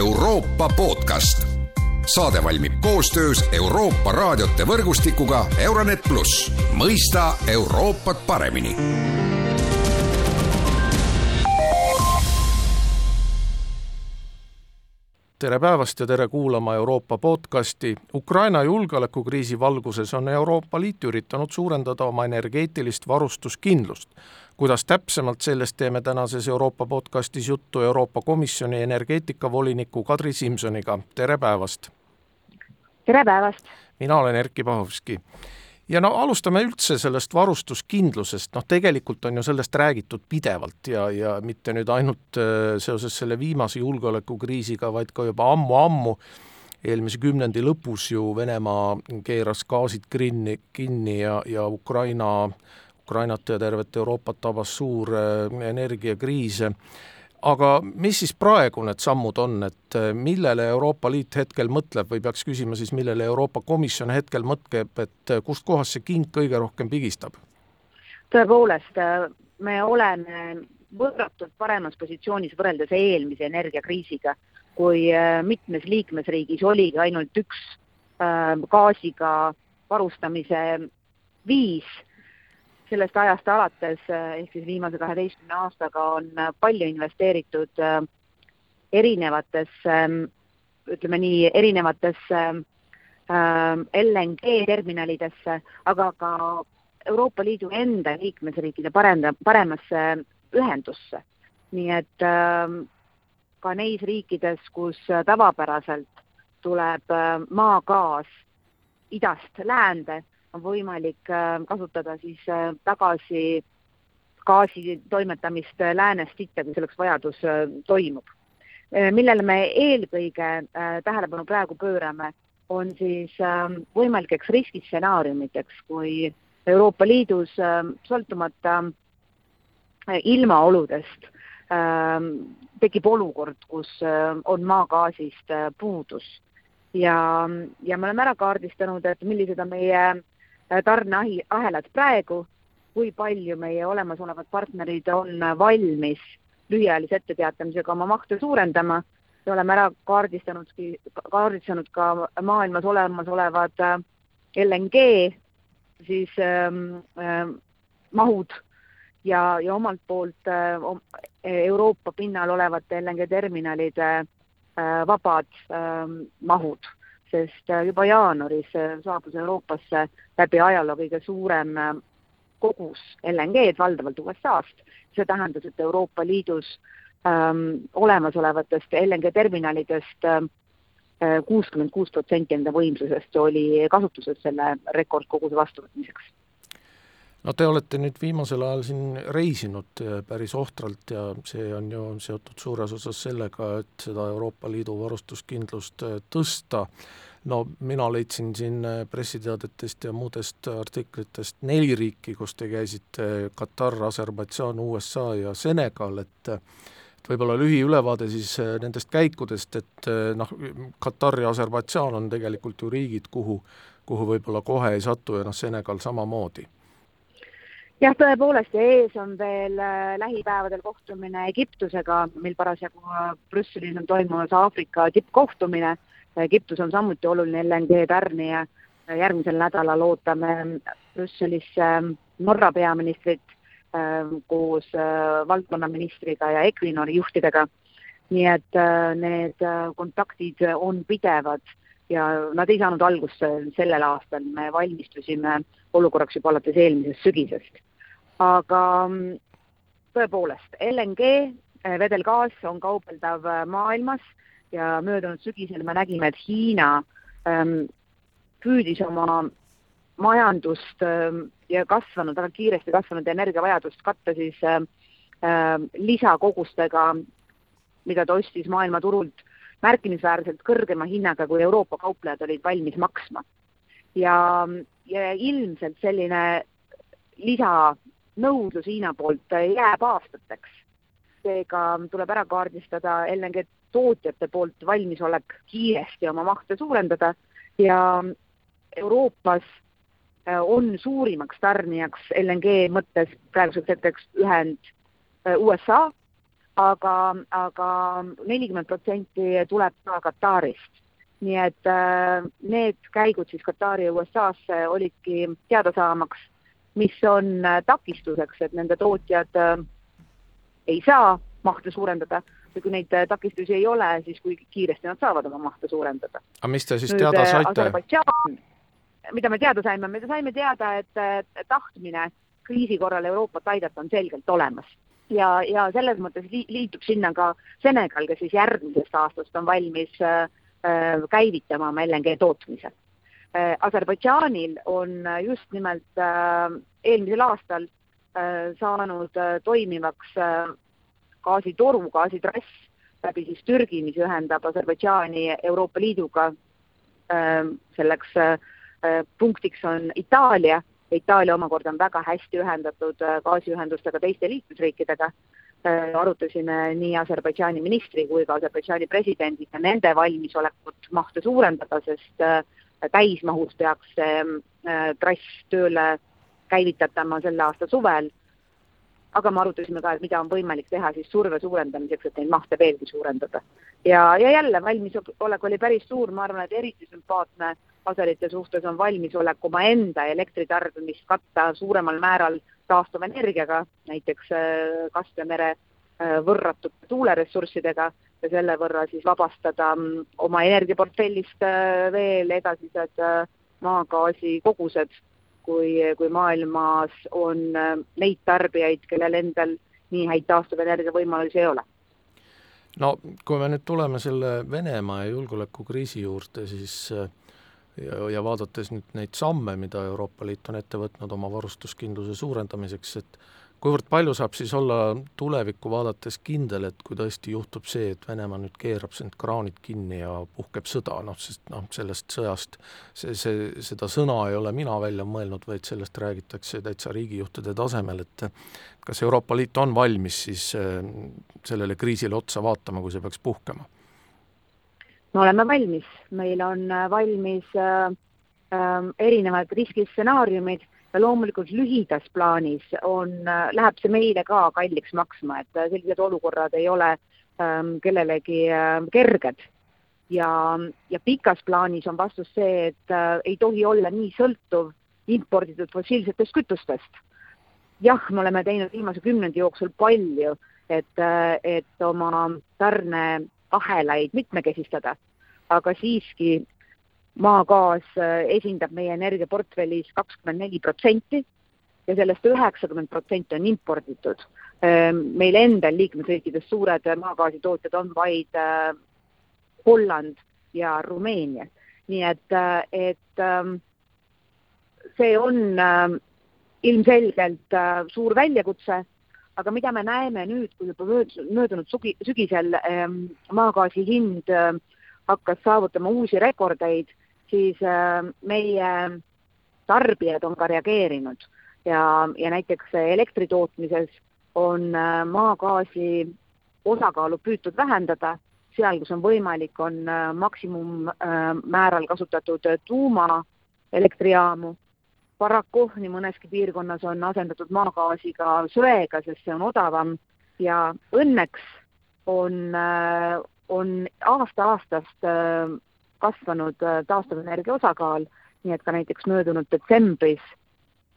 Euroopa podcast. saade valmib koostöös Euroopa raadiote võrgustikuga Euronet pluss, mõista Euroopat paremini tere päevast ja tere kuulama Euroopa podcasti. Ukraina julgeolekukriisi valguses on Euroopa Liit üritanud suurendada oma energeetilist varustuskindlust. kuidas täpsemalt, sellest teeme tänases Euroopa podcastis juttu Euroopa Komisjoni energeetikavoliniku Kadri Simsoniga, tere päevast! tere päevast! mina olen Erkki Pahovski ja no alustame üldse sellest varustuskindlusest, noh tegelikult on ju sellest räägitud pidevalt ja, ja mitte nüüd ainult äh, seoses selle viimase julgeolekukriisiga, vaid ka juba ammu-ammu, eelmise kümnendi lõpus ju Venemaa keeras gaasid kinni, kinni ja, ja Ukraina, Ukrainat ja tervet Euroopat tabas suur äh, energiakriis aga mis siis praegu need sammud on, et äh, millele Euroopa Liit hetkel mõtleb või peaks küsima siis, millele Euroopa Komisjon hetkel mõtleb, et äh, kustkohast see king kõige rohkem pigistab? tõepoolest, äh, me oleme võrratult paremas positsioonis võrreldes eelmise energiakriisiga, kui mitmes liikmesriigis oligi ainult üks gaasiga varustamise viis sellest ajast alates ehk siis viimase kaheteistkümne aastaga on palju investeeritud äh, erinevatesse, ütleme nii, erinevatesse LNG terminalidesse, aga ka Euroopa Liidu enda liikmesriikide parenda, paremasse ühendusse. nii et ka neis riikides, kus tavapäraselt tuleb maagaas idast läände, on võimalik äh, kasutada siis äh, tagasi gaasi toimetamist äh, läänest itta, kui selleks vajadus toimub. millele me eelkõige tähelepanu praegu pöörame, on siis ähm, võimalikeks riskistsenaariumiteks, kui Euroopa Liidus sõltumata ilmaoludest ähm, tekib olukord, kus on maagaasist puudus ja, ja me oleme ära kaardistanud, et millised on meie tarneahelad praegu, kui palju meie olemasolevad partnerid on valmis lühiajalise etteteatamisega oma mahte suurendama. Ja oleme ära kaardistanudki, kaardistanud ka maailmas olemasolevad äh, LNG siis ähm, ähm, mahud ja, ja omalt poolt äh, Euroopa pinnal olevate LNG terminalide äh, vabad äh, mahud sest äh, juba jaanuaris äh, saabus Euroopasse läbi ajaloo kõige suurem äh, kogus LNG-d, valdavalt USA-st. see tähendas, et Euroopa Liidus ähm, olemasolevatest LNG terminalidest kuuskümmend kuus protsenti enda võimsusest oli kasutuses selle rekordkoguse vastuvõtmiseks no te olete nüüd viimasel ajal siin reisinud päris ohtralt ja see on ju seotud suures osas sellega, et seda Euroopa Liidu varustuskindlust tõsta. no mina leidsin siin pressiteadetest ja muudest artiklitest neli riiki, kus te käisite, Katar, Aserbaidžaan, USA ja Senegal, et et võib-olla lühiülevaade siis nendest käikudest, et noh, Katar ja Aserbaidžaan on tegelikult ju riigid, kuhu, kuhu võib-olla kohe ei satu ja noh, Senegal samamoodi jah, tõepoolest ja ees on veel äh, lähipäevadel kohtumine Egiptusega, mil parasjagu äh, Brüsselis on toimumas Aafrika tippkohtumine. Egiptus on samuti oluline LNG tarnija. järgmisel nädalal ootame Brüsselisse ähm, Norra peaministrit ähm, koos äh, valdkonnaministriga ja Equinori juhtidega. nii et need kontaktid on pidevad ja nad ei saanud algust sellel aastal, me valmistusime olukorraks juba alates eelmisest sügisest aga mm, tõepoolest, LNG, eh, vedelgaas on kaubeldav eh, maailmas ja möödunud sügisel me nägime, et Hiina ähm, püüdis oma majandust ähm, ja kasvanud, väga kiiresti kasvanud energiavajadust katta siis ähm, lisakogustega, mida ta ostis maailmaturult märkimisväärselt kõrgema hinnaga, kui Euroopa kauplejad olid valmis maksma. ja, ja ilmselt selline lisa nõudlus Hiina poolt jääb aastateks. seega tuleb ära kaardistada LNG tootjate poolt valmisolek kiiresti oma mahte suurendada ja Euroopas äh, on suurimaks tarnijaks LNG mõttes praeguseks hetkeks ühend äh, USA, aga, aga nelikümmend protsenti tuleb ka Katarist. nii et äh, need käigud siis Katari ja USA-sse olidki teada saamaks, mis on äh, takistuseks, et nende tootjad äh, ei saa mahte suurendada või kui neid takistusi ei ole, siis kui kiiresti nad saavad oma mahte suurendada. aga mis te siis Nüüd, teada saite? Mida me teada saime, me saime teada, et tahtmine kriisi korral Euroopat aidata on selgelt olemas ja, ja selles mõttes liitub sinna ka Senegal, kes siis järgmisest aastast on valmis äh, äh käivitama oma LNG tootmise äh,. Aserbaidžaanil on just nimelt äh, eelmisel aastal äh, saanud äh, toimivaks äh, gaasitoru, gaasitrass läbi siis Türgi, mis ühendab Aserbaidžaani Euroopa Liiduga äh,. selleks äh, punktiks on Itaalia Itaalia omakorda on väga hästi ühendatud äh, gaasiühendustega teiste liikmesriikidega, äh, arutasime nii Aserbaidžaani ministri kui ka Aserbaidžaani presidendiga nende valmisolekut mahte suurendada, sest äh, täismahus peaks see trass tööle käivitatama selle aasta suvel, aga me arutasime ka, et mida on võimalik teha siis surve suurendamiseks, et neid mahte veelgi suurendada. ja, ja jälle, valmisolek oli päris suur, ma arvan, et eriti sümpaatne aserite suhtes on valmisolek omaenda elektritarbimist katta suuremal määral taastuvenergiaga, näiteks äh, Kaspia mere äh, võrratud tuuleressurssidega ja selle võrra siis vabastada mm, oma energiaportfellist äh, veel edasised maagaasi kogused, kui, kui maailmas on neid tarbijaid, kellel endal nii häid taastuvenergia võimalusi ei ole. No kui me nüüd tuleme selle Venemaa ja julgeolekukriisi juurde, siis ja, ja vaadates nüüd neid samme, mida Euroopa Liit on ette võtnud oma varustuskindluse suurendamiseks, et kuivõrd palju saab siis olla tulevikku vaadates kindel, et kui tõesti juhtub see, et Venemaa nüüd keerab need kraanid kinni ja puhkeb sõda, noh, sest noh, sellest sõjast see, see, seda sõna ei ole mina välja mõelnud, vaid sellest räägitakse täitsa riigijuhtide tasemel, et kas Euroopa Liit on valmis siis äh, sellele kriisile otsa vaatama, kui see peaks puhkema? Me oleme valmis, meil on valmis äh, äh, erinevad riskistsenaariumid loomulikult lühidas plaanis on äh,, läheb see meile ka kalliks maksma, et äh, sellised olukorrad ei ole äh, kellelegi äh, kerged. ja, ja pikas plaanis on vastus see, et äh, ei tohi olla nii sõltuv imporditud fossiilsetest kütustest. jah, me oleme teinud viimase kümnendi jooksul palju, et, äh, et oma tarne ahelaid mitmekesistada, aga siiski maagaas äh, esindab meie energiaportfellis kakskümmend neli protsenti ja sellest üheksakümmend protsenti on imporditud. Ähm, meil endal liikmesriikides suured maagaasitootjad on vaid äh, Holland ja Rumeenia, nii et, äh, et ähm, see on ilmselgelt suur väljakutse aga mida me näeme nüüd, kui juba möödunud sugi, sügisel ähm, maagaasi hind hakkas saavutama uusi rekordeid, siis äh, meie tarbijad on ka reageerinud. Ja, ja näiteks elektri tootmises on äh, maagaasi osakaalu püütud vähendada, seal, kus on võimalik, on äh, maksimummääral kasutatud tuumaelektrijaamu paraku nii mõneski piirkonnas on asendatud maagaasiga söega, sest see on odavam. Ja õnneks on, on aasta-aastast kasvanud äh, taastuvenergia osakaal, nii et ka näiteks möödunud detsembris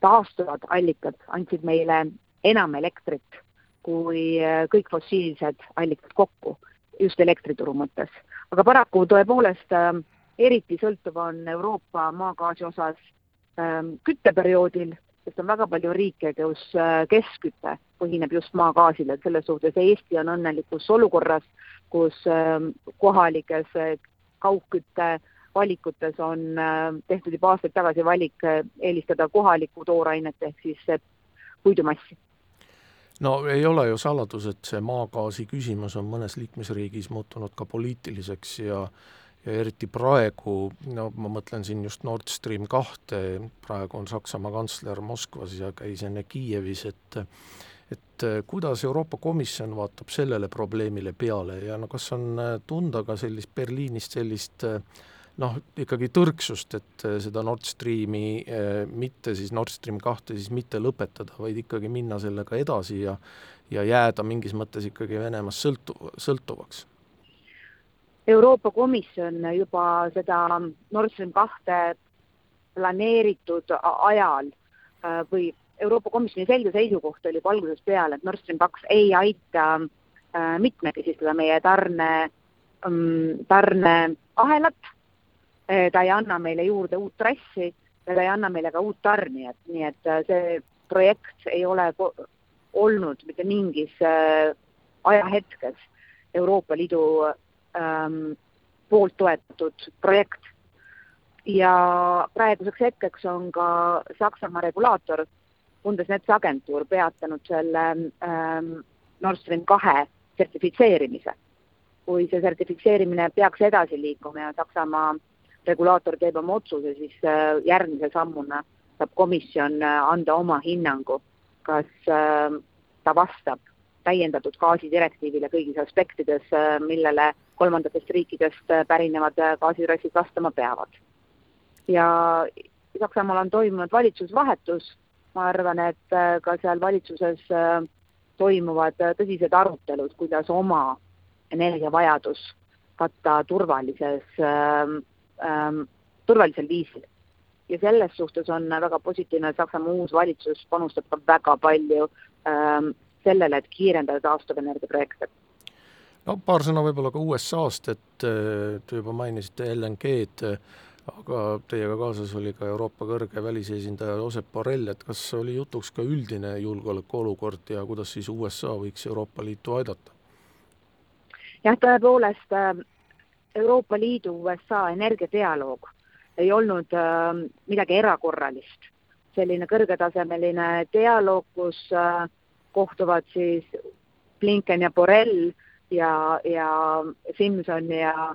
taastuvad allikad andsid meile enam elektrit kui kõik fossiilsed allikad kokku, just elektrituru mõttes. aga paraku tõepoolest eriti sõltuv on Euroopa maagaasi osas Ähm, kütteperioodil, sest on väga palju riike, kus äh, keskküte põhineb just maagaasil, et selles suhtes Eesti on õnnelikus olukorras, kus ähm, kohalikes äh, kaugkütte valikutes on äh, tehtud juba aastaid tagasi valik eelistada kohalikku toorainet ehk siis puidumassi. No ei ole ju saladus, et see maagaasi küsimus on mõnes liikmesriigis muutunud ka poliitiliseks ja ja eriti praegu, no ma mõtlen siin just Nord Stream kahte, praegu on Saksamaa kantsler Moskvas ja käis enne Kiievis, et kuidas Euroopa Komisjon vaatab sellele probleemile peale ja no kas on tunda ka sellist Berliinist sellist noh, ikkagi tõrksust, et seda Nord Streami mitte siis Nord Stream kahte siis mitte lõpetada, vaid ikkagi minna sellega edasi ja ja jääda mingis mõttes ikkagi Venemaast sõltu-, sõltuvaks? Euroopa Komisjon juba seda Nord Stream kahte planeeritud ajal või Euroopa Komisjoni selge seisukoht oli juba algusest peale, et Nord Stream kaks ei aita äh, mitmekesistada meie tarne ähm,, tarneahelat, äh, ta ei anna meile juurde uut trassi ja ta ei anna meile ka uut tarnijat, nii et äh, see projekt ei ole olnud mitte mingis ajahetkes Euroopa Liidu ähm, poolt toetatud projekt. ja praeguseks hetkeks on ka Saksamaa regulaator Bundesnetzagentuur peatanud selle ähm, Nord Stream kahe sertifitseerimise. kui see sertifitseerimine peaks edasi liikuma ja Saksamaa regulaator teeb oma otsuse, siis äh, järgmise sammuna saab komisjon äh, anda oma hinnangu, kas äh, ta vastab täiendatud gaasidirektiivile kõigis aspektides, äh, millele kolmandatest riikidest äh, pärinevad äh, gaasitrassid vastama peavad. ja Saksamaal on toimunud valitsusvahetus ma arvan, et äh, ka seal valitsuses äh, toimuvad äh, tõsised arutelud, kuidas oma energiavajadus katta turvalises ähm,, ähm, turvalisel viisil. ja selles suhtes on väga positiivne, et Saksamaa uus valitsus panustab ka väga palju ähm, sellele, et kiirendada taastuvenergia projekte no paar sõna võib-olla ka USA-st, et te juba mainisite LNG-d, aga teiega kaasas oli ka Euroopa kõrge välisesindaja Josep Borrell, et kas oli jutuks ka üldine julgeolekuolukord ja kuidas siis USA võiks Euroopa Liitu aidata? jah, tõepoolest äh, Euroopa Liidu USA energiadialoog ei olnud äh, midagi erakorralist. selline kõrgetasemeline dialoog, kus äh, kohtuvad siis Blinken ja Borrell ja, ja Simson ja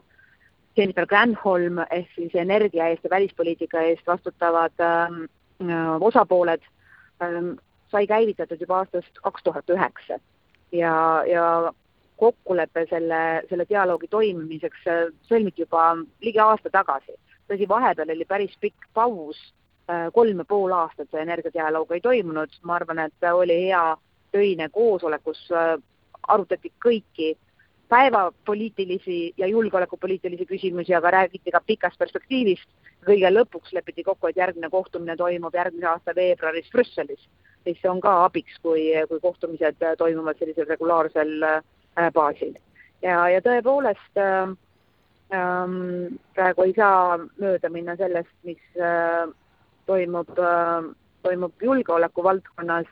Jennifer Granholm ehk siis energia eest ja välispoliitika eest vastutavad ähm, äh, osapooled ähm, sai käivitatud juba aastast kaks tuhat üheksa ja, ja kokkulepe selle, selle dialoogi toimimiseks äh, sõlmiti juba ligi aasta tagasi. tõsi, vahepeal oli päris pikk paus äh,, kolm ja pool aastat see energiadialoog ei toimunud, ma arvan, et oli hea töine koosolek, kus arutati kõiki äh, päevapoliitilisi ja julgeolekupoliitilisi küsimusi, aga räägiti ka pikast perspektiivist. kõige lõpuks lepiti kokku, et järgmine kohtumine toimub järgmise aasta veebruaris Brüsselis, siis see on ka abiks, kui, kui kohtumised toimuvad sellisel regulaarsel äh, baasil. ja, ja tõepoolest äh, ähm, praegu ei saa mööda minna sellest, mis äh, toimub äh,, toimub julgeoleku valdkonnas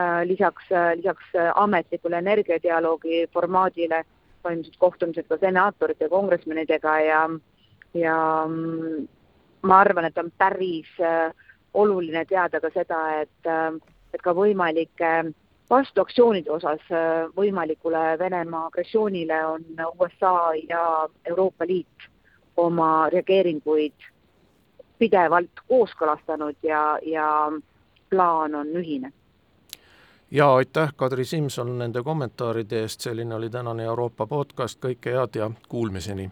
äh, lisaks äh,, lisaks ametlikule energiadialoogi formaadile toimusid kohtumised ka senaatorite ja kongressmenidega ja, ja mm, ma arvan, et on päris äh, oluline teada ka seda, et, äh, et ka võimalike vastuaktsioonide osas äh, võimalikule Venemaa agressioonile on USA ja Euroopa Liit oma reageeringuid pidevalt kooskõlastanud ja, ja plaan on ühine ja aitäh, Kadri Simson, nende kommentaaride eest, selline oli tänane Euroopa podcast, kõike head ja kuulmiseni!